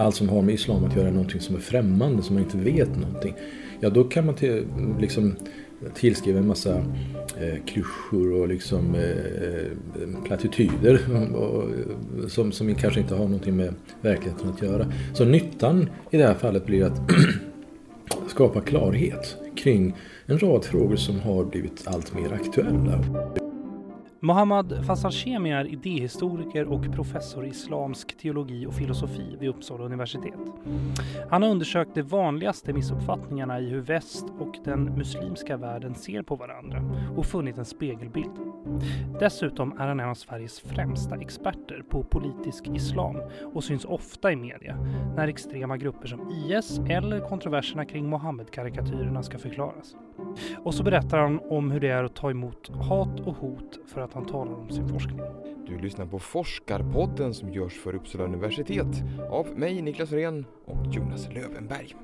allt som har med islam att göra är någonting som är främmande, som man inte vet någonting. Ja, då kan man till, liksom tillskriva en massa eh, klyschor och liksom eh, eh plattityder och, som, som kanske inte har någonting med verkligheten att göra. Så nyttan i det här fallet blir att skapa klarhet kring en rad frågor som har blivit allt mer aktuella. Mohammad Fassalshemi är idéhistoriker och professor i islamsk teologi och filosofi vid Uppsala universitet. Han har undersökt de vanligaste missuppfattningarna i hur väst och den muslimska världen ser på varandra och funnit en spegelbild. Dessutom är han en av Sveriges främsta experter på politisk islam och syns ofta i media när extrema grupper som IS eller kontroverserna kring Mohammed-karikatyrerna ska förklaras. Och så berättar han om hur det är att ta emot hat och hot för att han talar om sin forskning. Du lyssnar på Forskarpodden som görs för Uppsala universitet av mig, Niklas Ren och Jonas Lövenberg.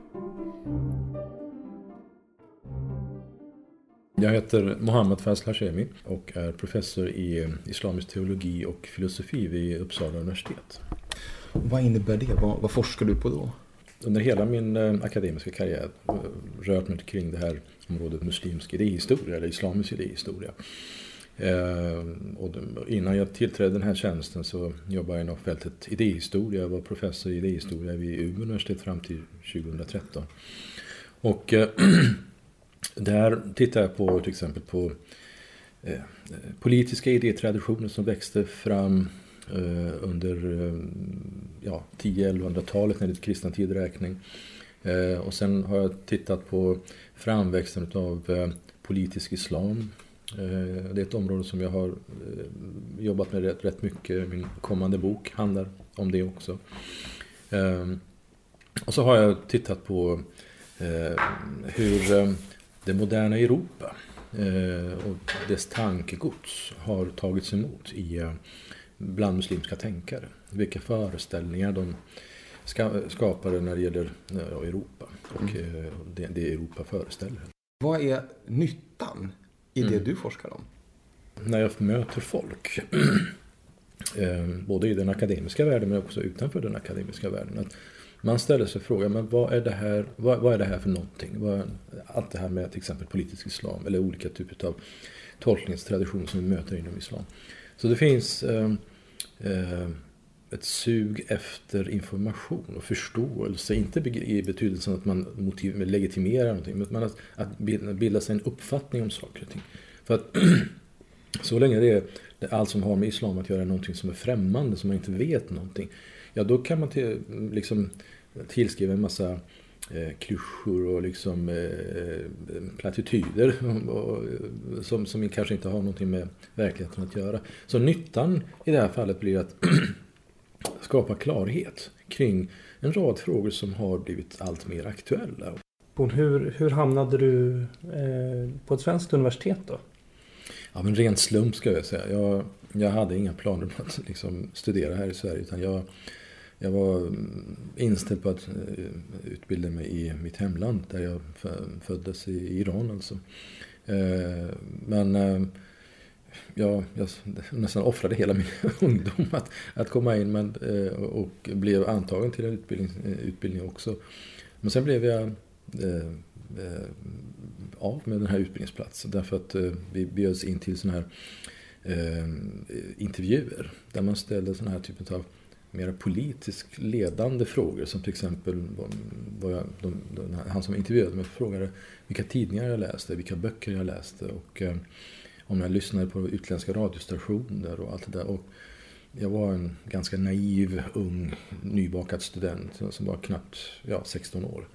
Jag heter Mohammad Fazl Hashemi och är professor i islamisk teologi och filosofi vid Uppsala universitet. Vad innebär det? Vad, vad forskar du på då? Under hela min eh, akademiska karriär eh, rört mig kring det här området muslimsk idéhistoria eller islamisk idéhistoria. Eh, och innan jag tillträdde den här tjänsten så jobbade jag inom fältet idéhistoria. Jag var professor i idéhistoria vid Umeå universitet fram till 2013. Och där tittar jag på till exempel på politiska idétraditioner som växte fram Eh, under eh, ja, 10-1100-talet enligt kristen tidräkning. Eh, och sen har jag tittat på framväxten av politisk islam. Det är ett område som jag har jobbat med rätt, rätt mycket. Min kommande bok handlar om det också. Ehm, och så har jag tittat på hur det moderna Europa och dess tankegods har tagits emot i, bland muslimska tänkare. Vilka föreställningar de skapade när det gäller Europa och mm. Eh, det, det Europa föreställer. Vad är nyttan i det mm. du forskar om? När jag möter folk, eh, både i den akademiska världen men också utanför den akademiska världen. Att man ställer sig frågan, men vad är det här, vad, vad är det här för någonting? Vad, allt det här med till exempel politisk islam eller olika typer av tolkningstraditioner som vi möter inom islam. Så det finns eh, eh, ett sug efter information och förståelse. Inte i betydelsen att man motiv, legitimerar någonting, men att, att bilda sig en uppfattning om saker och ting. För att så länge det är allt som har med islam att göra är någonting som är främmande, som man inte vet någonting. Ja, då kan man till, liksom tillskriva en massa eh, klyschor och liksom eh, plattityder och, som, som kanske inte har någonting med verkligheten att göra. Så nyttan i det här fallet blir att skapa klarhet kring en rad frågor som har blivit allt mer aktuella. Hur, hur hamnade du eh, på ett svenskt universitet då? Ja, men rent slump ska jag säga. Jag, jag hade inga planer på att liksom, studera här i Sverige. Utan jag, jag var mm, inställd på att eh, utbilda mig i mitt hemland. Där jag föddes i Iran alltså. Eh, men eh, jag, jag nästan offrade hela min ungdom att, att komma in men, och blev antagen till en utbildning, utbildning också. Men sen blev jag av med den här utbildningsplatsen därför att vi bjöds in till sådana här intervjuer där man ställde sådana här typer av mer politiskt ledande frågor som till exempel vad jag, de, de, han som intervjuade mig frågade vilka tidningar jag läste, vilka böcker jag läste och eh, om jag lyssnade på utländska radiostationer och allt det där. Och jag var en ganska naiv, ung, nybakad student som var knappt ja, 16 år.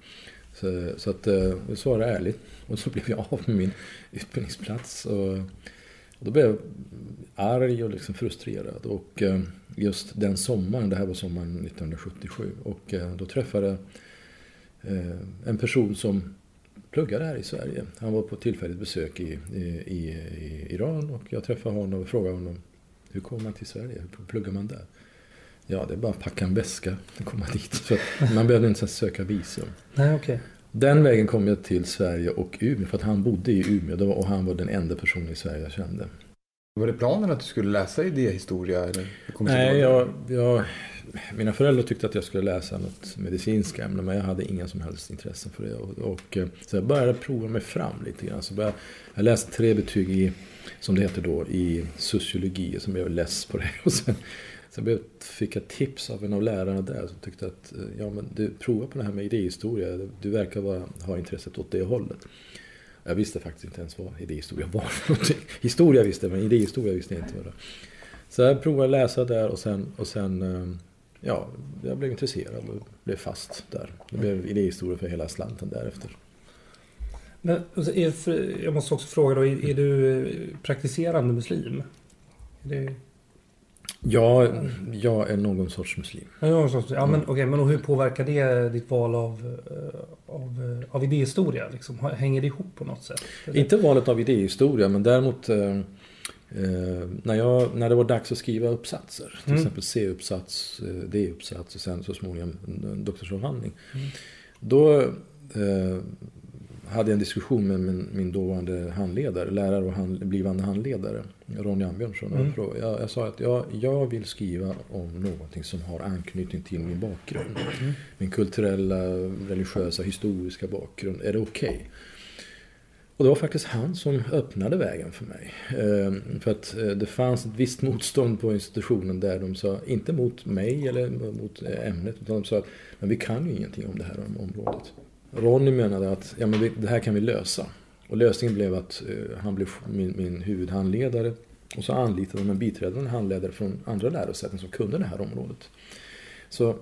Så, så att, eh, jag svarade ärligt. Och så blev jag av med min utbildningsplats. Och, och då blev jag arg och liksom frustrerad. Och eh, just den sommaren, det här var sommaren 1977, och eh, då träffade jag eh, en person som pluggade här i Sverige. Han var på tillfälligt besök i, i, i, Iran och jag träffade honom och frågade honom hur kommer man till Sverige? Hur pluggar man där? Ja, det är bara att packa en väska och komma dit. Så man behövde inte ens söka visum. Nej, okay. Den vägen kom jag till Sverige och Umeå för att han bodde i Umeå och han var den enda personen i Sverige jag kände. Var det planen att du skulle läsa idéhistoria? Eller Nej, jag, jag mina föräldrar tyckte att jag skulle läsa något medicinska ämne men jag hade inga som helst intresse för det. Och, och, eh, så jag började prova mig fram lite grann. Så började, jag läste tre betyg i, som det heter då, i sociologi. Som jag less på det. Och sen, sen fick jag tips av en av lärarna där som tyckte att eh, ja, men du prova på det här med idéhistoria. Du verkar vara, ha intresset åt det hållet. Jag visste faktiskt inte ens vad idéhistoria var för någonting. Historia visste jag, men idéhistoria visste jag inte vad det var. Så jag provade att läsa där och sen, och sen eh, ja, jag blev intresserad och blev fast där. Det blev idéhistoria för hela slanten därefter. Men, alltså, jag måste också fråga då, är du eh, praktiserande muslim? Det... Ja, jag är någon sorts muslim. Någon sorts, ja men, okay, men hur påverkar det ditt val av, eh, av, eh, av idéhistoria? Liksom? Hänger det ihop på något sätt? Eller? Inte valet av idéhistoria, men däremot eh, Eh, när, jag, när det var dags att skriva uppsatser, till mm. exempel C-uppsats, D-uppsats och sen så småningom doktorsavhandling. Mm. Då eh, hade jag en diskussion med min, min dåvarande handledare, lärare och hand, blivande handledare, Ronny Ambjörnsson. Mm. Jag, jag, sa att jag, jag vill skriva om någonting som har anknytning till min bakgrund. Mm. Min kulturella, religiösa, historiska bakgrund. Är det okej? Okay? Och det var faktiskt han som öppnade vägen för mig. Ehm, för att eh, det fanns ett visst motstånd på institutionen där de sa, inte mot mig eller mot eh, ämnet, utan de sa att men vi kan ju ingenting om det här området. Ronny menade att ja, men det här kan vi lösa. Och lösningen blev att eh, han blev min, min huvudhandledare. Och så anlitade de en biträdande handledare från andra lärosäten som kunde det här området. Så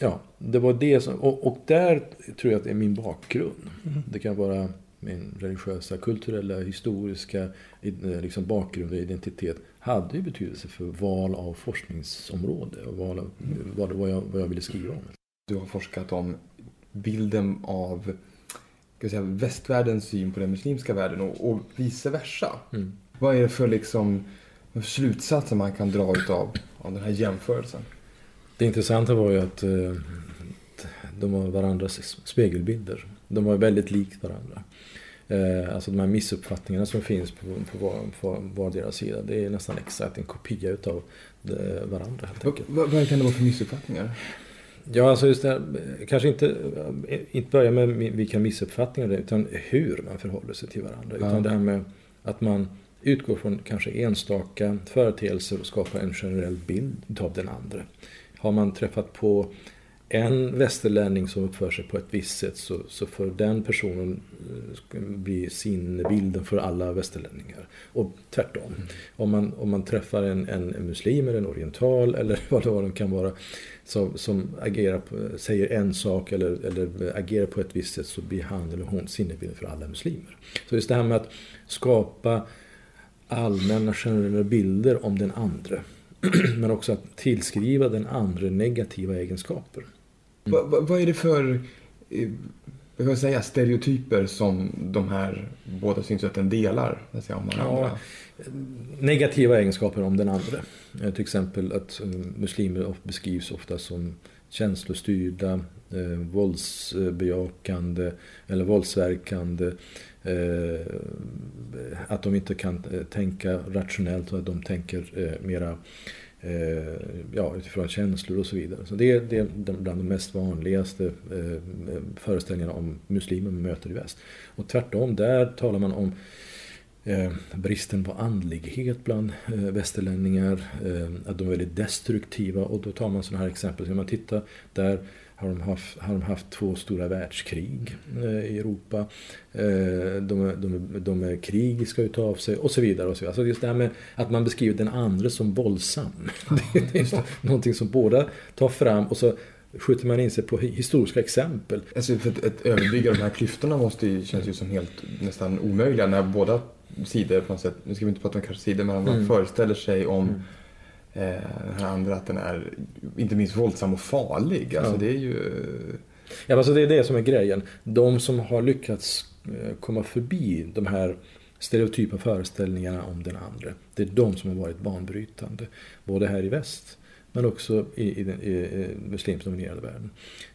ja, det var det som, och, och där tror jag att det är min bakgrund. Mm. Det kan vara min religiösa, kulturella, historiska eh, liksom bakgrund och identitet hade ju betydelse för val av forskningsområde och val av vad, vad, jag, vad jag ville skriva om. Du har forskat om bilden av ska säga, västvärldens syn på den muslimska världen och, och vice versa. Mm. Vad är det för liksom, slutsatser man kan dra utav av den här jämförelsen? Det intressanta var ju att eh, de var varandras spegelbilder. De var väldigt likt varandra. Eh, alltså de här missuppfattningarna som finns på, på, var, på vardera sida. Det är nästan exakt en kopia utav varandra helt enkelt. Vad, vad kan det vara för missuppfattningar? Ja, alltså just det här, kanske inte, inte börja med vilka missuppfattningar det är, utan hur man förhåller sig till varandra. Ja. Utan det här med att man utgår från kanske enstaka företeelser och skapar en generell bild av den andra. Har man träffat på en västerlänning som uppför sig på ett visst sätt så, så får den personen eh, bli sinnebilden för alla västerlänningar. Och tvärtom. Mm. Om, man, om man träffar en, en muslim eller en oriental eller vad det, vad det kan vara som, som agerar på, säger en sak eller, eller agerar på ett visst sätt så blir han eller hon sinnebilden för alla muslimer. Så just det här med att skapa allmänna generella bilder om den andra men också att tillskriva den andra negativa egenskaper. Mm. Vad, vad är det för jag kan säga, stereotyper som de här båda synsätten delar? Säga, om ja, negativa egenskaper om den andra. Eh, till exempel att eh, muslimer beskrivs ofta som känslostyrda, eh, våldsbejakande eller våldsverkande. Eh, att de inte kan eh, tänka rationellt och att de tänker eh, mera eh, ja, utifrån känslor och så vidare. Så det är, det är bland de mest vanligaste eh, föreställningarna om muslimer man möter i väst. Och tvärtom, där talar man om eh, bristen på andlighet bland eh, västerlänningar, eh, att de är väldigt destruktiva och då tar man sådana här exempel. Så man tittar där har de haft, har de haft två stora världskrig eh, i Europa. Eh, de, de, de är krigiska utav sig och så vidare. Och så vidare. Alltså just det här med att man beskriver den andra som våldsam. det är någonting som båda tar fram och så skjuter man in sig på historiska exempel. Alltså för att, att överbrygga de här klyftorna måste ju, känns ju som helt nästan omöjliga när båda sidor på något sätt, nu ska vi inte prata om kanske sidor, men man mm. föreställer sig om mm Eh, den här andra att den är inte minst våldsam och farlig. Alltså ja. det är ju... Ja, alltså det är det som är grejen. De som har lyckats eh, komma förbi de här stereotypa föreställningarna om den andra. Det är de som har varit banbrytande. Både här i väst men också i, i den i, i muslimskt dominerade världen.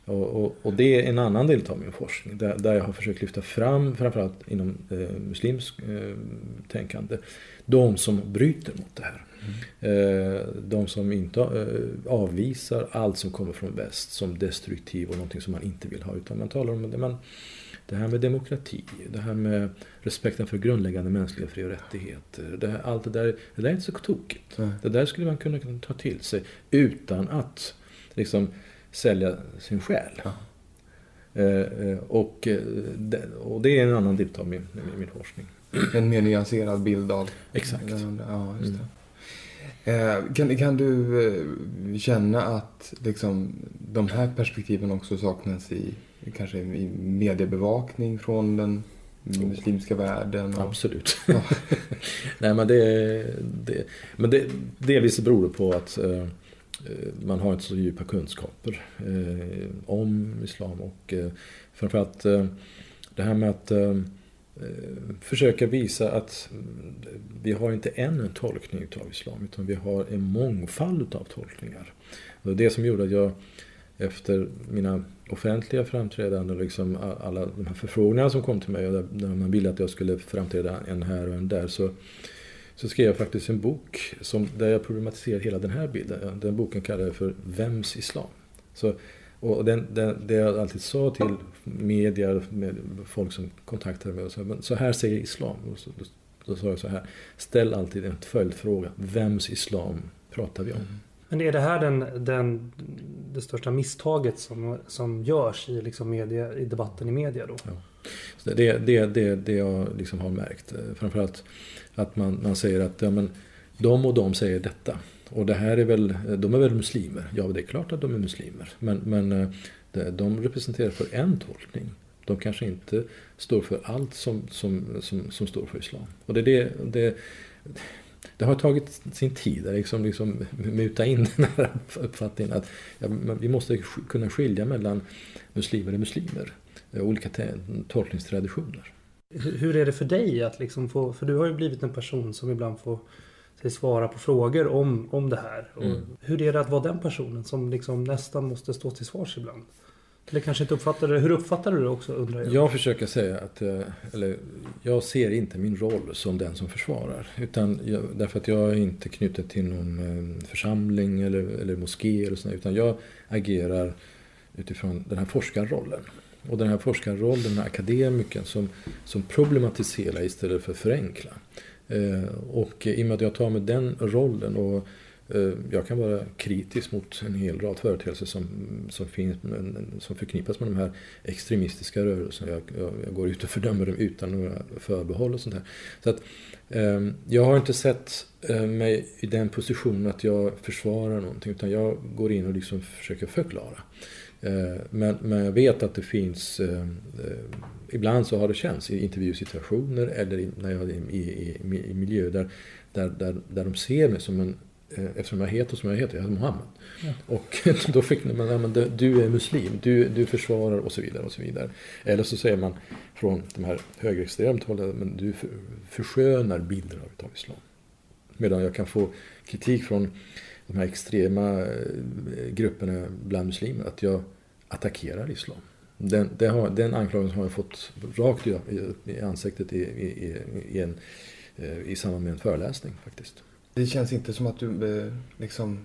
Och, och, och, det är en annan del av min forskning där, där jag har försökt lyfta fram, framförallt inom eh, muslimsk eh, tänkande, de som bryter mot det här. Mm. De som inte avvisar allt som kommer från väst som destruktiv och någonting som man inte vill ha. Utan man talar om det, man, det här med demokrati, det här med respekten för grundläggande mänskliga fri och rättigheter. Det här, allt det där, det där är inte så tokigt. Mm. Det där skulle man kunna ta till sig utan att liksom sälja sin själ. Ja. Eh, och, och det är en annan del av min, min forskning. En mer nyanserad bild av... Exakt. Ja, just det. Mm. Kan, kan du känna att liksom, de här perspektiven också saknas i kanske i mediebevakning från den muslimska världen? Och... Absolut. Ja. Nej, men det, det, men det delvis beror det på att eh, man har inte så djupa kunskaper eh, om islam och eh, framförallt eh, det här med att eh, försöka visa att vi har inte en tolkning av islam utan vi har en mångfald av tolkningar. Det som gjorde att jag efter mina offentliga framträdanden, liksom alla de här förfrågningarna som kom till mig och där, där man ville att jag skulle framträda en här och en där så, så skrev jag faktiskt en bok som, där jag problematiserar hela den här bilden. Den boken kallade jag för Vems Islam? Så, och den, den, det jag alltid sa till media, med folk som kontaktade mig och sa, men så här säger islam. Och så, då, då sa jag så här, ställ alltid en följdfråga. Vems islam pratar vi om? Mm. Men är det här den, den, det största misstaget som, som görs i, liksom media, i debatten i media då? Ja. det är det, det, det jag liksom har märkt. Eh, framförallt att man, man säger att ja, men, de och de säger detta. Och det här är väl, eh, de är väl muslimer? Ja, det är klart att de är muslimer. Men, men eh, de representerar för en tolkning. De kanske inte står för allt som, som, som, som står för islam. Och det är det, det det har tagit sin tid att liksom, liksom muta in den här uppfattningen att ja, vi måste kunna skilja mellan muslimer och muslimer. Olika tolkningstraditioner. Hur är det för dig att liksom få, för du har ju blivit en person som ibland får sig svara på frågor om, om det här. Mm. Hur är det att vara den personen som liksom nästan måste stå till svars ibland? Eller kanske inte uppfattar det. Hur uppfattar du det också undrar jag? Jag försöker säga att, eh, eller jag ser inte min roll som den som försvarar. Utan jag, därför att jag är inte knuten till någon eh, församling eller, eller moské eller sådär, utan jag agerar utifrån den här forskarrollen. Och den här forskarrollen, den här akademikern som, som problematiserar istället för förenkla. Eh, och i och med att jag tar med den rollen och Eh, jag kan vara kritisk mot en hel rad företeelser som, som, finns, som förknippas med de här extremistiska rörelserna. Jag, jag, jag, går ut och fördömer dem utan några förbehåll och sånt där. Så att, eh, jag har inte sett eh, mig i den positionen att jag försvarar någonting utan jag går in och liksom försöker förklara. Eh, men, men jag vet att det finns, eh, eh, ibland så har det känts i intervjusituationer eller i, när jag är i, i, i miljö där, där, där, där de ser mig som en eftersom jag heter som jag heter, jag heter Mohammed. Ja. Och då fick man, ja, men du är muslim, du, du försvarar och så vidare. och så vidare. Eller så säger man från de här högerextremt hållet, men du förskönar bilder av islam. Medan jag kan få kritik från de här extrema eh, grupperna bland muslimer, att jag attackerar islam. Den, den, har, den anklagelsen har jag fått rakt i, i ansiktet i, i, i, en, eh, i samband med en föreläsning faktiskt. Det känns inte som att du eh, liksom...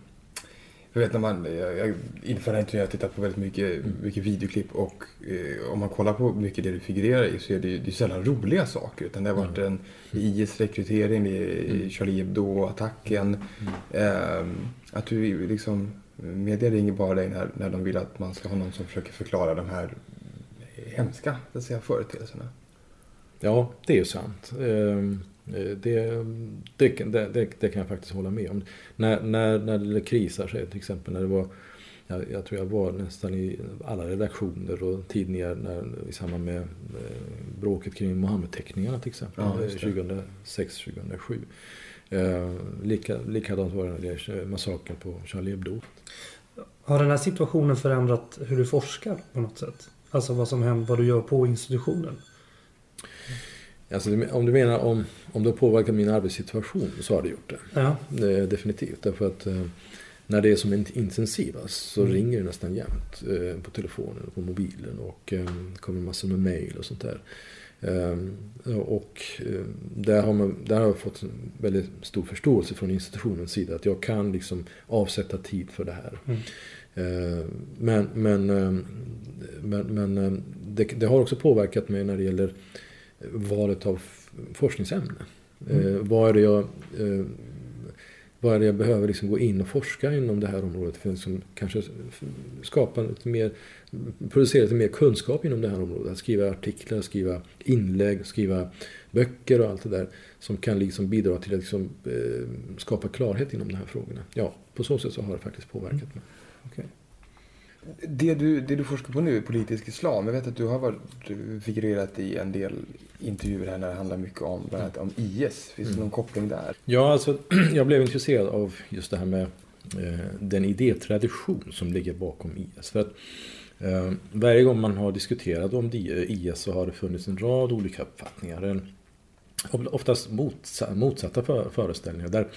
Jag vet när man, jag, inför den här jag tittat på väldigt mycket, mm. mycket videoklipp och eh, om man kollar på mycket det du figurerar i så är det, det är sällan roliga saker. Utan det har varit en IS-rekrytering, mm. Charlie Hebdo-attacken. Mm. Eh, att du liksom, media ringer bara dig när, när de vill att man ska ha någon som försöker förklara de här hemska så säga, företeelserna. Ja, det är ju sant. Eh, Eh, det, det, det, det, kan jag faktiskt hålla med om. När, när, när det krisar sig, till exempel när det var jag, jag, tror jag var nästan i alla redaktioner och tidningar när, i samband med eh, bråket kring Mohammed-teckningarna till exempel, ja, 2006-2007. Eh, lika, likadant var det när det gäller massakern på Charlie Hebdo. Har den här situationen förändrat hur du forskar på något sätt? Alltså vad som händer, vad du gör på institutionen? Alltså, om du menar om, om det har påverkat min arbetssituation så har det gjort det. Ja. det definitivt. Därför att eh, när det är som intensivast så mm. ringer det nästan jämt eh, på telefonen och på mobilen och eh, kommer massor med mail och sånt där. Och eh, där har, man, där har jag fått väldigt stor förståelse från institutionens sida. Att jag kan liksom avsätta tid för det här. Mm. Men, men, men, men det, det, har också påverkat mig när det gäller valet av forskningsämne. Mm. Vad är det jag vad är det jag behöver liksom gå in och forska inom det här området för att liksom kanske skapa lite mer, producera lite mer kunskap inom det här området. Att skriva artiklar, skriva inlägg, skriva böcker och allt det där som kan liksom bidra till att liksom, eh, skapa klarhet inom de här frågorna. Ja, på så sätt så har det faktiskt påverkat mig. Okay. Det du, det du forskar på nu är politisk islam. Jag vet att du har varit, figurerat i en del intervjuer här när det handlar mycket om, bland annat om IS. Finns det mm. någon koppling där? Ja, alltså jag blev intresserad av just det här med eh, den idétradition som ligger bakom IS. För att eh, varje gång man har diskuterat om IS så har det funnits en rad olika uppfattningar. En, oftast motsatta föreställningar. Där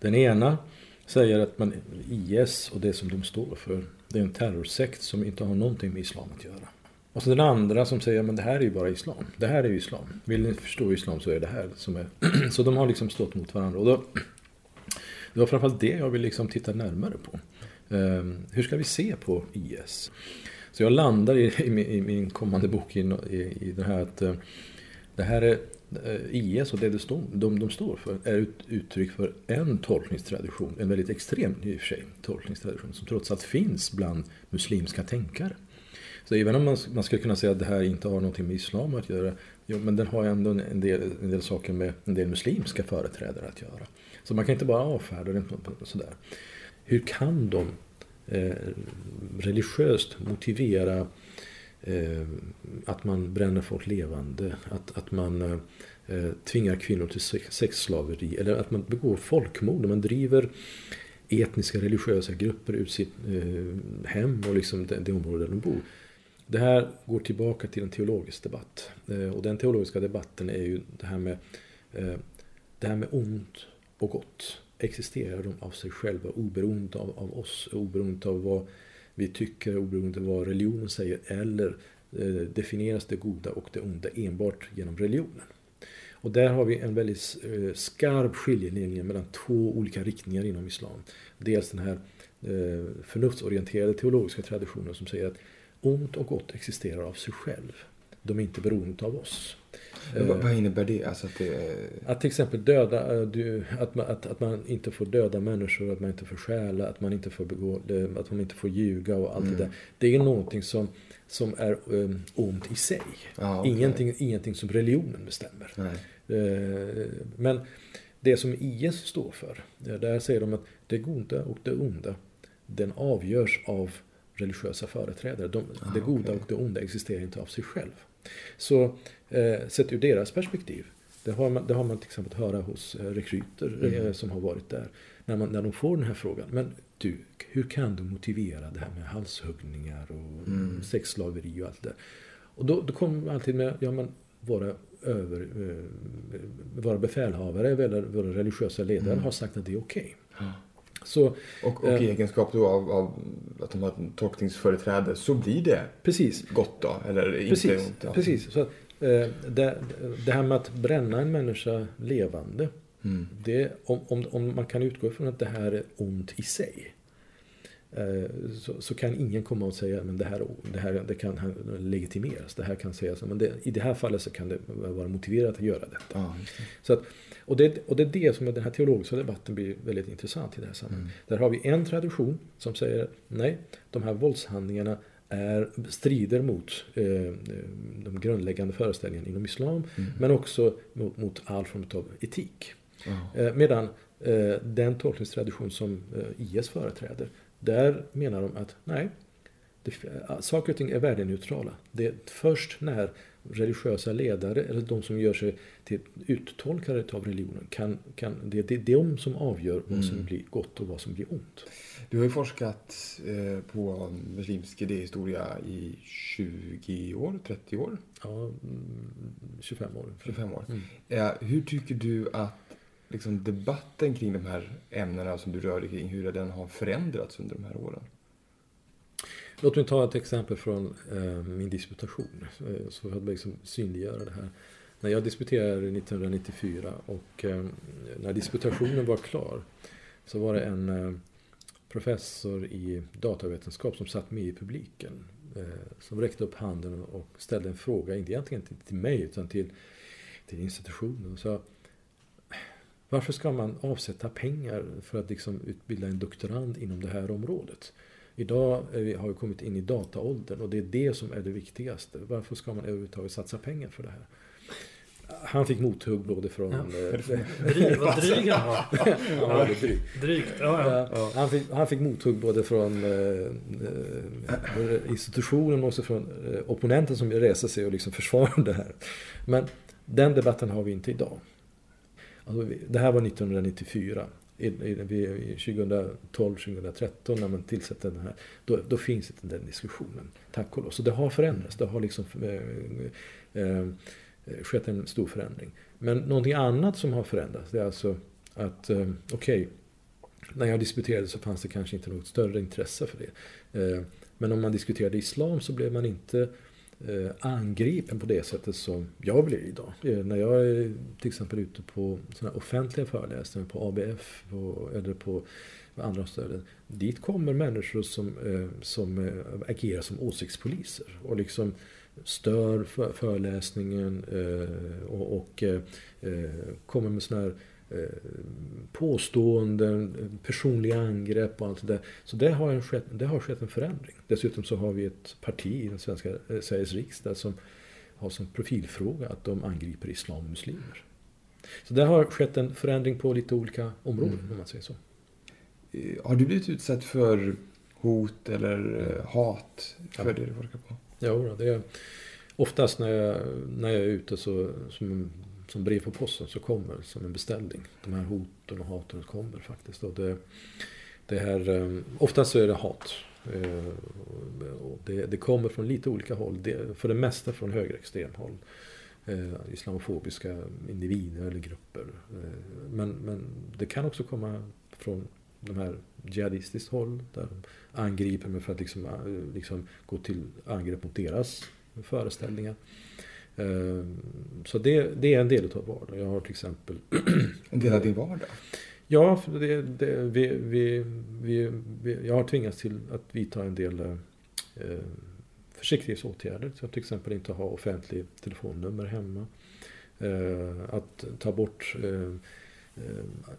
den ena säger att man, IS och det som de står för, det är en terrorsekt som inte har någonting med islam att göra. Och så den andra som säger men det här är ju bara islam. Det här är ju islam. Vill ni förstå islam så är det här som är... så de har liksom stått mot varandra. Och då, det var framförallt det jag vill liksom titta närmare på. Um, hur ska vi se på IS? Så jag landar i, i, i min kommande bok i, i, i det här att uh, det här är Eh, IS och det de, de, de står för är ett uttryck för en tolkningstradition, en väldigt extrem i och för sig tolkningstradition som trots allt finns bland muslimska tänkare. Så även om man, man skulle kunna säga att det här inte har någonting med islam att göra, jo, men den har ändå en del, en del saker med en del muslimska företrädare att göra. Så man kan inte bara avfärda det sådär. Hur kan de eh, religiöst motivera Eh, att man bränner folk levande, att, att man eh, tvingar kvinnor till sexslaveri eller att man begår folkmord, man driver etniska religiösa grupper ut sitt eh, hem och liksom det, det område där de bor. Det här går tillbaka till en teologisk debatt. Eh, och den teologiska debatten är ju det här med eh, det här med ont och gott. Existerar de av sig själva oberoende av, av oss, oberoende av vad vi tycker, oberoende av vad religionen säger eller eh, definieras det goda och det onda enbart genom religionen? Och där har vi en väldigt eh, skarp skiljelinje mellan två olika riktningar inom islam. Dels den här eh, förnuftsorienterade teologiska traditionen som säger att ont och gott existerar av sig själv. De är inte beroende av oss vad, vad eh, innebär det? Alltså att, det... att till exempel döda, eh, att man, att, att man inte får döda människor, att man inte får stjäla, att man inte får begå, att man inte får ljuga och allt mm. det där. Det är någonting som, som är ont i sig. Ah, okay. ingenting, ingenting som religionen bestämmer. Uh, men det som IS står för, där säger de att det goda och det onda, den avgörs av religiösa företrädare. De, ah, det goda okay. och det onda existerar inte av sig själv. Så eh, sett ur deras perspektiv, det har man, det har man till exempel höra hos eh, rekryter mm. eh, som har varit där. När, man, när de får den här frågan. Men du, hur kan du motivera det här med halshuggningar och mm. sexslaveri och allt det Och då, då kommer man alltid med, ja men våra över, eh, våra befälhavare eller våra religiösa ledare mm. har sagt att det är okej. Okay. Så, och, och eh, i egenskap då av, av, att de har tolkningsföreträde så blir det precis. gott då? Eller precis, inte ont? Ja. Precis. Så, eh, det, det, här med att bränna en människa levande. Mm. Det, om, om, om, man kan utgå från att det här är ont i sig. Eh, så, så, kan ingen komma och säga men det här, det här det kan legitimeras. Det här kan sägas, men det, i det här fallet så kan det vara motiverat att göra detta. Ja, det. Så att, och, det, och det är det som den här teologiska debatten blir väldigt intressant i det här sammanhanget. Mm. Där har vi en tradition som säger nej, de här våldshandlingarna är, strider mot eh, de grundläggande föreställningarna inom islam mm. men också mot, mot all form av etik. Oh. Eh, medan eh, den tolkningstradition som eh, IS företräder där menar de att nej, det, saker och ting är värdeneutrala. Det är först när religiösa ledare eller de som gör sig till uttolkare av religionen kan, kan, det, det är de som avgör vad som mm. blir gott och vad som blir ont. Du har ju forskat eh, på muslimsk idéhistoria i 20 år, 30 år? Ja, 25 mm, år. 25 år. Mm. hur tycker du att liksom, debatten kring de här ämnena som du rör dig kring, hur den har förändrats under de här åren? Låt mig ta ett exempel från eh, min disputation. Eh, så att liksom synliggöra det här. När jag disputerade 1994 och eh, när disputationen var klar så var det en eh, professor i datavetenskap som satt med i publiken. Eh, som räckte upp handen och ställde en fråga, inte egentligen till, till mig utan till, till institutionen. Och sa, varför ska man avsätta pengar för att liksom utbilda en doktorand inom det här området? Idag vi, har vi kommit in i dataåldern och det är det som är det viktigaste. Varför ska man överhuvudtaget satsa pengar för det här? Han fick mothugg både från... Ja. Dryg, vad dryg han var. dryg. Drygt, ja, ja. Han, fick, han fick mothugg både från eh, eh institutionen och också från eh, opponenten som reste sig och liksom försvarade det här. Men den debatten har vi inte idag. Alltså, det här var 1994. 2012-2013 när man tillsätter den här, då, då, finns inte den diskussionen. Tack och lov. Så det har förändrats. Det har liksom eh, eh, skett en stor förändring. Men någonting annat som har förändrats det är alltså att, eh, okej, okay, när jag disputerade så fanns det kanske inte något större intresse för det. Eh, men om man diskuterade islam så blev man inte Eh, angripen på det sättet som jag blir idag. Eh, när jag är till exempel ute på såna offentliga föreläsningar på ABF på, eller på andra ställen. Dit kommer människor som, eh, som agerar som åsiktspoliser och liksom stör föreläsningen och, och kommer med sådana här påståenden, personliga angrepp och allt det där. Så det har, skett, det har skett en förändring. Dessutom så har vi ett parti i den svenska eh, Sveriges riksdag som har som profilfråga att de angriper islam och muslimer. Så det har skett en förändring på lite olika områden mm. om man säger så. Eh, har du blivit utsatt för hot eller eh, hat för ja. det du forskar på? Ja, det är, oftast när jag, när jag är ute så, som som brev på posten så kommer som en beställning. De här hoten och haten kommer faktiskt. Och det, det här, ehm, oftast så är det hat. Eh, och det, det kommer från lite olika håll. Det, för det mesta från högerextrem håll. Eh, islamofobiska individer eller grupper. Eh, men, men det kan också komma från de här jihadistiskt håll. Där de angriper mig för att liksom, liksom gå till angrepp mot deras föreställningar. Ehm, så det, det är en del av vardagen. Jag har till exempel... En del av din vardag? Ja, det, det, vi, vi, vi, vi, jag har tvingats till att vidta en del eh, försiktighetsåtgärder. Så att till exempel inte ha offentlig telefonnummer hemma. Eh, att ta bort Eh,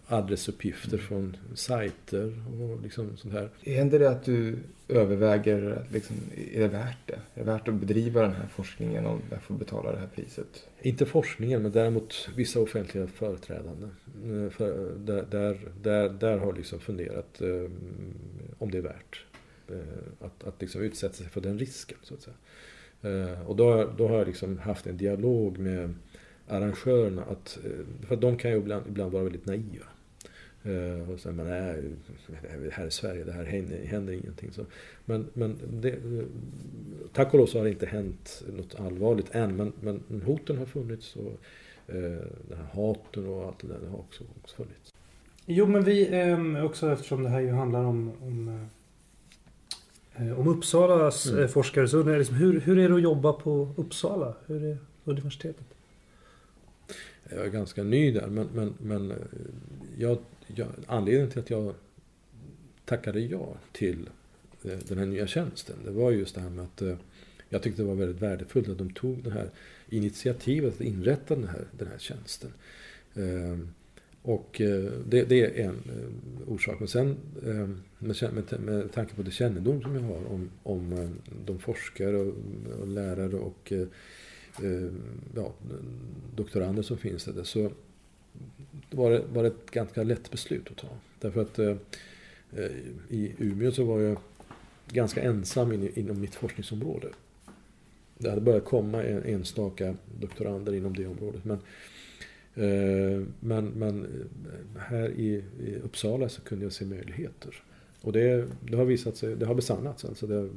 adressuppgifter mm. från sajter och liksom sånt här. Händer det att du överväger, liksom, är det värt det? Är det värt att bedriva den här forskningen om jag får betala det här priset? Inte forskningen, men däremot vissa offentliga företrädande. Eh, för, där, där, där, där har liksom funderat um, om det är värt att, att liksom utsätta sig för den risken. så att säga. Och då, då har jag liksom haft en dialog med arrangörerna att, eh, för de kan ju ibland, ibland vara väldigt naiva. Uh, och säga, men nej, här är Sverige, det här händer, händer ingenting. Så, men men det, tack och lov så har det inte hänt något allvarligt än. Men, men hoten har funnits och den här haten och allt det där det har också, också funnits. Jo men vi, eh, också eftersom det här ju handlar om, om, eh, om Uppsalas mm. forskare. Så liksom, hur, hur är det att jobba på Uppsala? Hur är universitetet? Jag är ganska ny där men, men, men eh, jag, jag, anledningen till att jag tackade ja till eh, den här nya tjänsten. Det var just det här med att eh, jag tyckte det var väldigt värdefullt att de tog det här initiativet att inrätta den här, den här tjänsten. Ehm, och det, det är en orsak. Men sen ehm, med, med, med tanke på det kännedom som jag har om, om de forskare och, och lärare och Eh, ja, doktorander som finns där. Så var det, var det ett ganska lätt beslut att ta. Därför att eh, eh i Umeå så var jag ganska ensam in, inom mitt forskningsområde. Det hade börjat komma en, enstaka doktorander inom det området. Men, eh, men, men eh, här i, i, Uppsala så kunde jag se möjligheter. Och det, det har visat sig, det har besannats. Alltså det,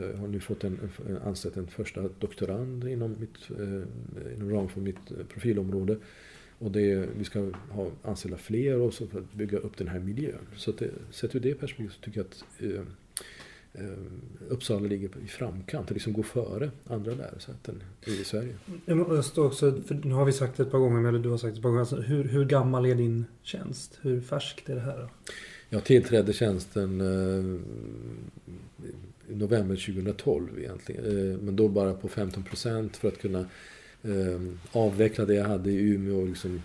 jag har nu fått en, en, anställt en första doktorand inom, mitt, eh, inom ramen för mitt eh, profilområde. Och det, vi ska ha, anställa fler och så för att bygga upp den här miljön. Så att det, sett ur det perspektivet så tycker jag att eh, Uppsala ligger i framkant och liksom går före andra lärosäten i Sverige. Jag också, för nu har vi sagt det ett par gånger, eller du har sagt det ett par gånger. Alltså, hur, hur gammal är din tjänst? Hur färskt är det här? Då? Jag tillträdde tjänsten eh, november 2012 egentligen. Eh, men då bara på 15 procent för att kunna eh, avveckla det jag hade i Umeå och liksom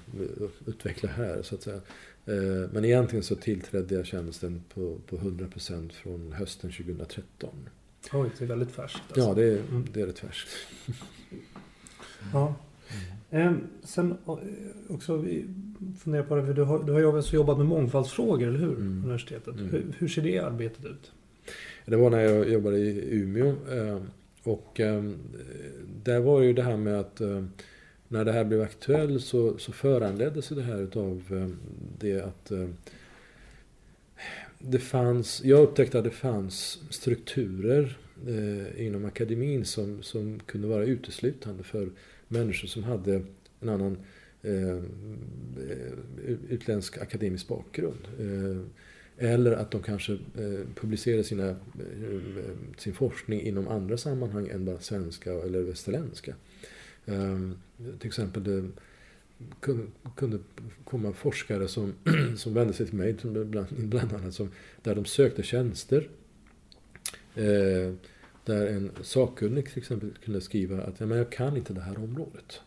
utveckla här så att säga. Men egentligen så tillträdde jag tjänsten på, på 100 procent från hösten 2013. Oj, det är väldigt färskt. Alltså. Ja, det är, mm. det är rätt färskt. ja. Mm. Sen också, vi funderar på det, du har, du har också jobbat med mångfaldsfrågor, eller hur? Mm. Universitetet. Mm. Hur, hur, ser det arbetet ut? Det var när jag jobbade i Umeå. Ehm, och ehm, där var ju det här med att ehm, när det här blev aktuellt så, så föranleddes det här utav det att det fanns, jag upptäckte att det fanns strukturer eh, inom akademin som, som kunde vara uteslutande för människor som hade en annan utländsk akademisk bakgrund. Eh, eller att de kanske eh, publicerar sina, eh, sin forskning inom andra sammanhang än bara svenska eller västerländska. Ehm, till exempel det kunde, komma forskare som, som vände sig till mig bland, annat som, där de sökte tjänster. Eh, där en sakkunnig till exempel kunde skriva att ja, men jag kan inte det här området.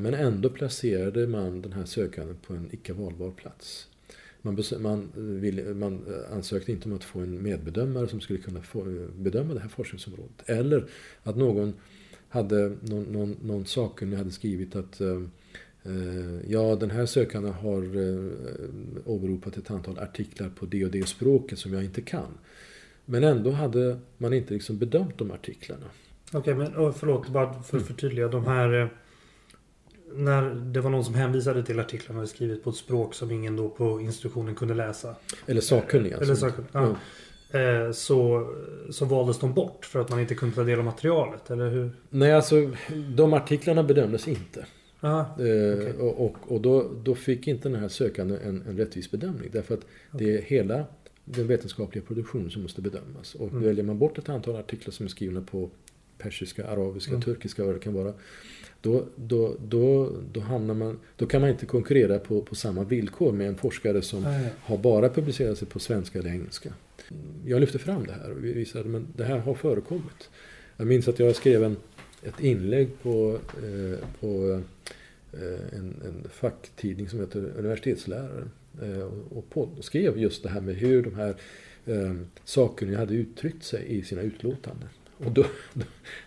Men ändå placerade man den här sökanden på en icke valbar plats. Man, man, ville, man, ansökte inte om att få en medbedömare som skulle kunna få, bedöma det här forskningsområdet. Eller att någon hade någon, någon, någon sakkunnig hade skrivit att eh, Ja, den här sökanden har eh, åberopat ett antal artiklar på det och det språket som jag inte kan. Men ändå hade man inte liksom bedömt de artiklarna. Okej, men oh, förlåt, bara för att mm. förtydliga. De här... Eh, när det var någon som hänvisade till artiklarna skrivit på ett språk som ingen då på institutionen kunde läsa. Eller sakkunniga. Eller sakkunniga, ja. Mm. Så, så valdes de bort för att man inte kunde ta del av materialet, eller hur? Nej, alltså de artiklarna bedömdes inte. Aha, okay. Och, och, och då, då, fick inte den här sökanden en, en rättvis bedömning. Därför att okay. det är hela den vetenskapliga produktionen som måste bedömas. Och mm. väljer man bort ett antal artiklar som är skrivna på persiska, arabiska, mm. turkiska vad det kan vara. Då, då, då, då, hamnar man, då kan man inte konkurrera på, på samma villkor med en forskare som ah, har bara publicerat sig på svenska eller engelska. Jag lyfte fram det här och visade att det här har förekommit. Jag minns att jag skrev en, ett inlägg på, eh, på eh, en, en facktidning som heter Universitetsläraren. Eh, och, på, och skrev just det här med hur de här eh, sakkunniga hade uttryckt sig i sina utlåtanden. Och då, då,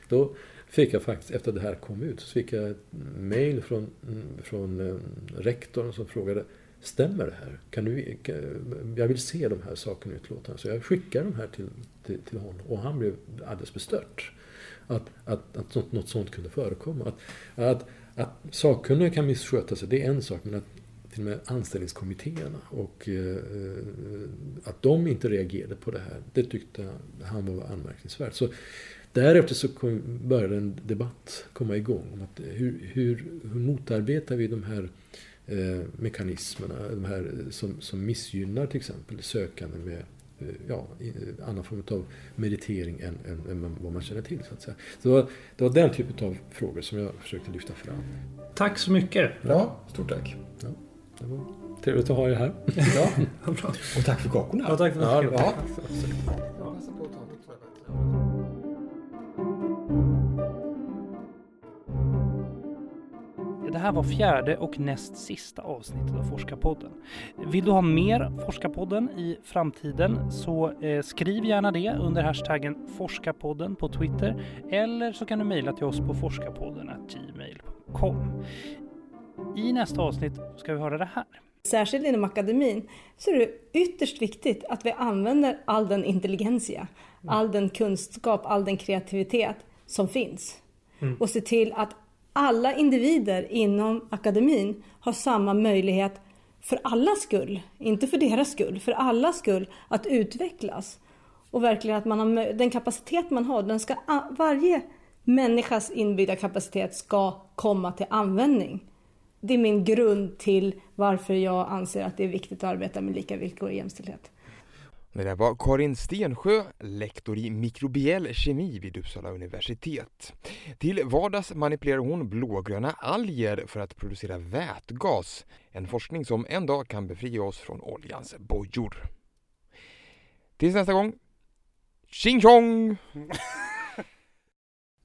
då, fick jag faktiskt, efter det här kom ut, så fick jag ett mail från, från eh, rektorn som frågade Stämmer det här? Kan du, jag vill se de här sakerna i utlåtandena. Så jag skickade de här till, till, till honom och han blev alldeles bestört. Att, att, att något, något sånt kunde förekomma. Att, att, att sakkunniga kan missköta sig, det är en sak. Men att till och med anställningskommittéerna och eh, att de inte reagerade på det här, det tyckte han var anmärkningsvärt. Så därefter så kom, började en debatt komma igång om att hur, hur, hur motarbetar vi de här eh, mekanismerna, de här som, som missgynnar till exempel sökande med eh, ja, annan form av meritering än, än, än, vad man känner till. Så att säga. Så det, var, det var den typen av frågor som jag försökte lyfta fram. Tack så mycket. Ja, stort tack. Ja. Det var trevligt att ha er här. Ja, och tack för kakorna. Ja, tack för ja, ja. Det här var fjärde och näst sista avsnittet av Forskarpodden. Vill du ha mer Forskarpodden i framtiden så eh, skriv gärna det under hashtaggen Forskarpodden på Twitter eller så kan du mejla till oss på forskarpodden gmail.com. I nästa avsnitt ska vi höra det här. Särskilt inom akademin så är det ytterst viktigt att vi använder all den intelligensia, mm. all den kunskap, all den kreativitet som finns. Mm. Och se till att alla individer inom akademin har samma möjlighet för allas skull, inte för deras skull, för allas skull att utvecklas. Och verkligen att man har den kapacitet man har, den ska, varje människas inbyggda kapacitet ska komma till användning det är min grund till varför jag anser att det är viktigt att arbeta med lika villkor och jämställdhet. Det där var Karin Stensjö, lektor i mikrobiell kemi vid Uppsala universitet. Till vardags manipulerar hon blågröna alger för att producera vätgas. En forskning som en dag kan befria oss från oljans bojor. Tills nästa gång, tjing tjong!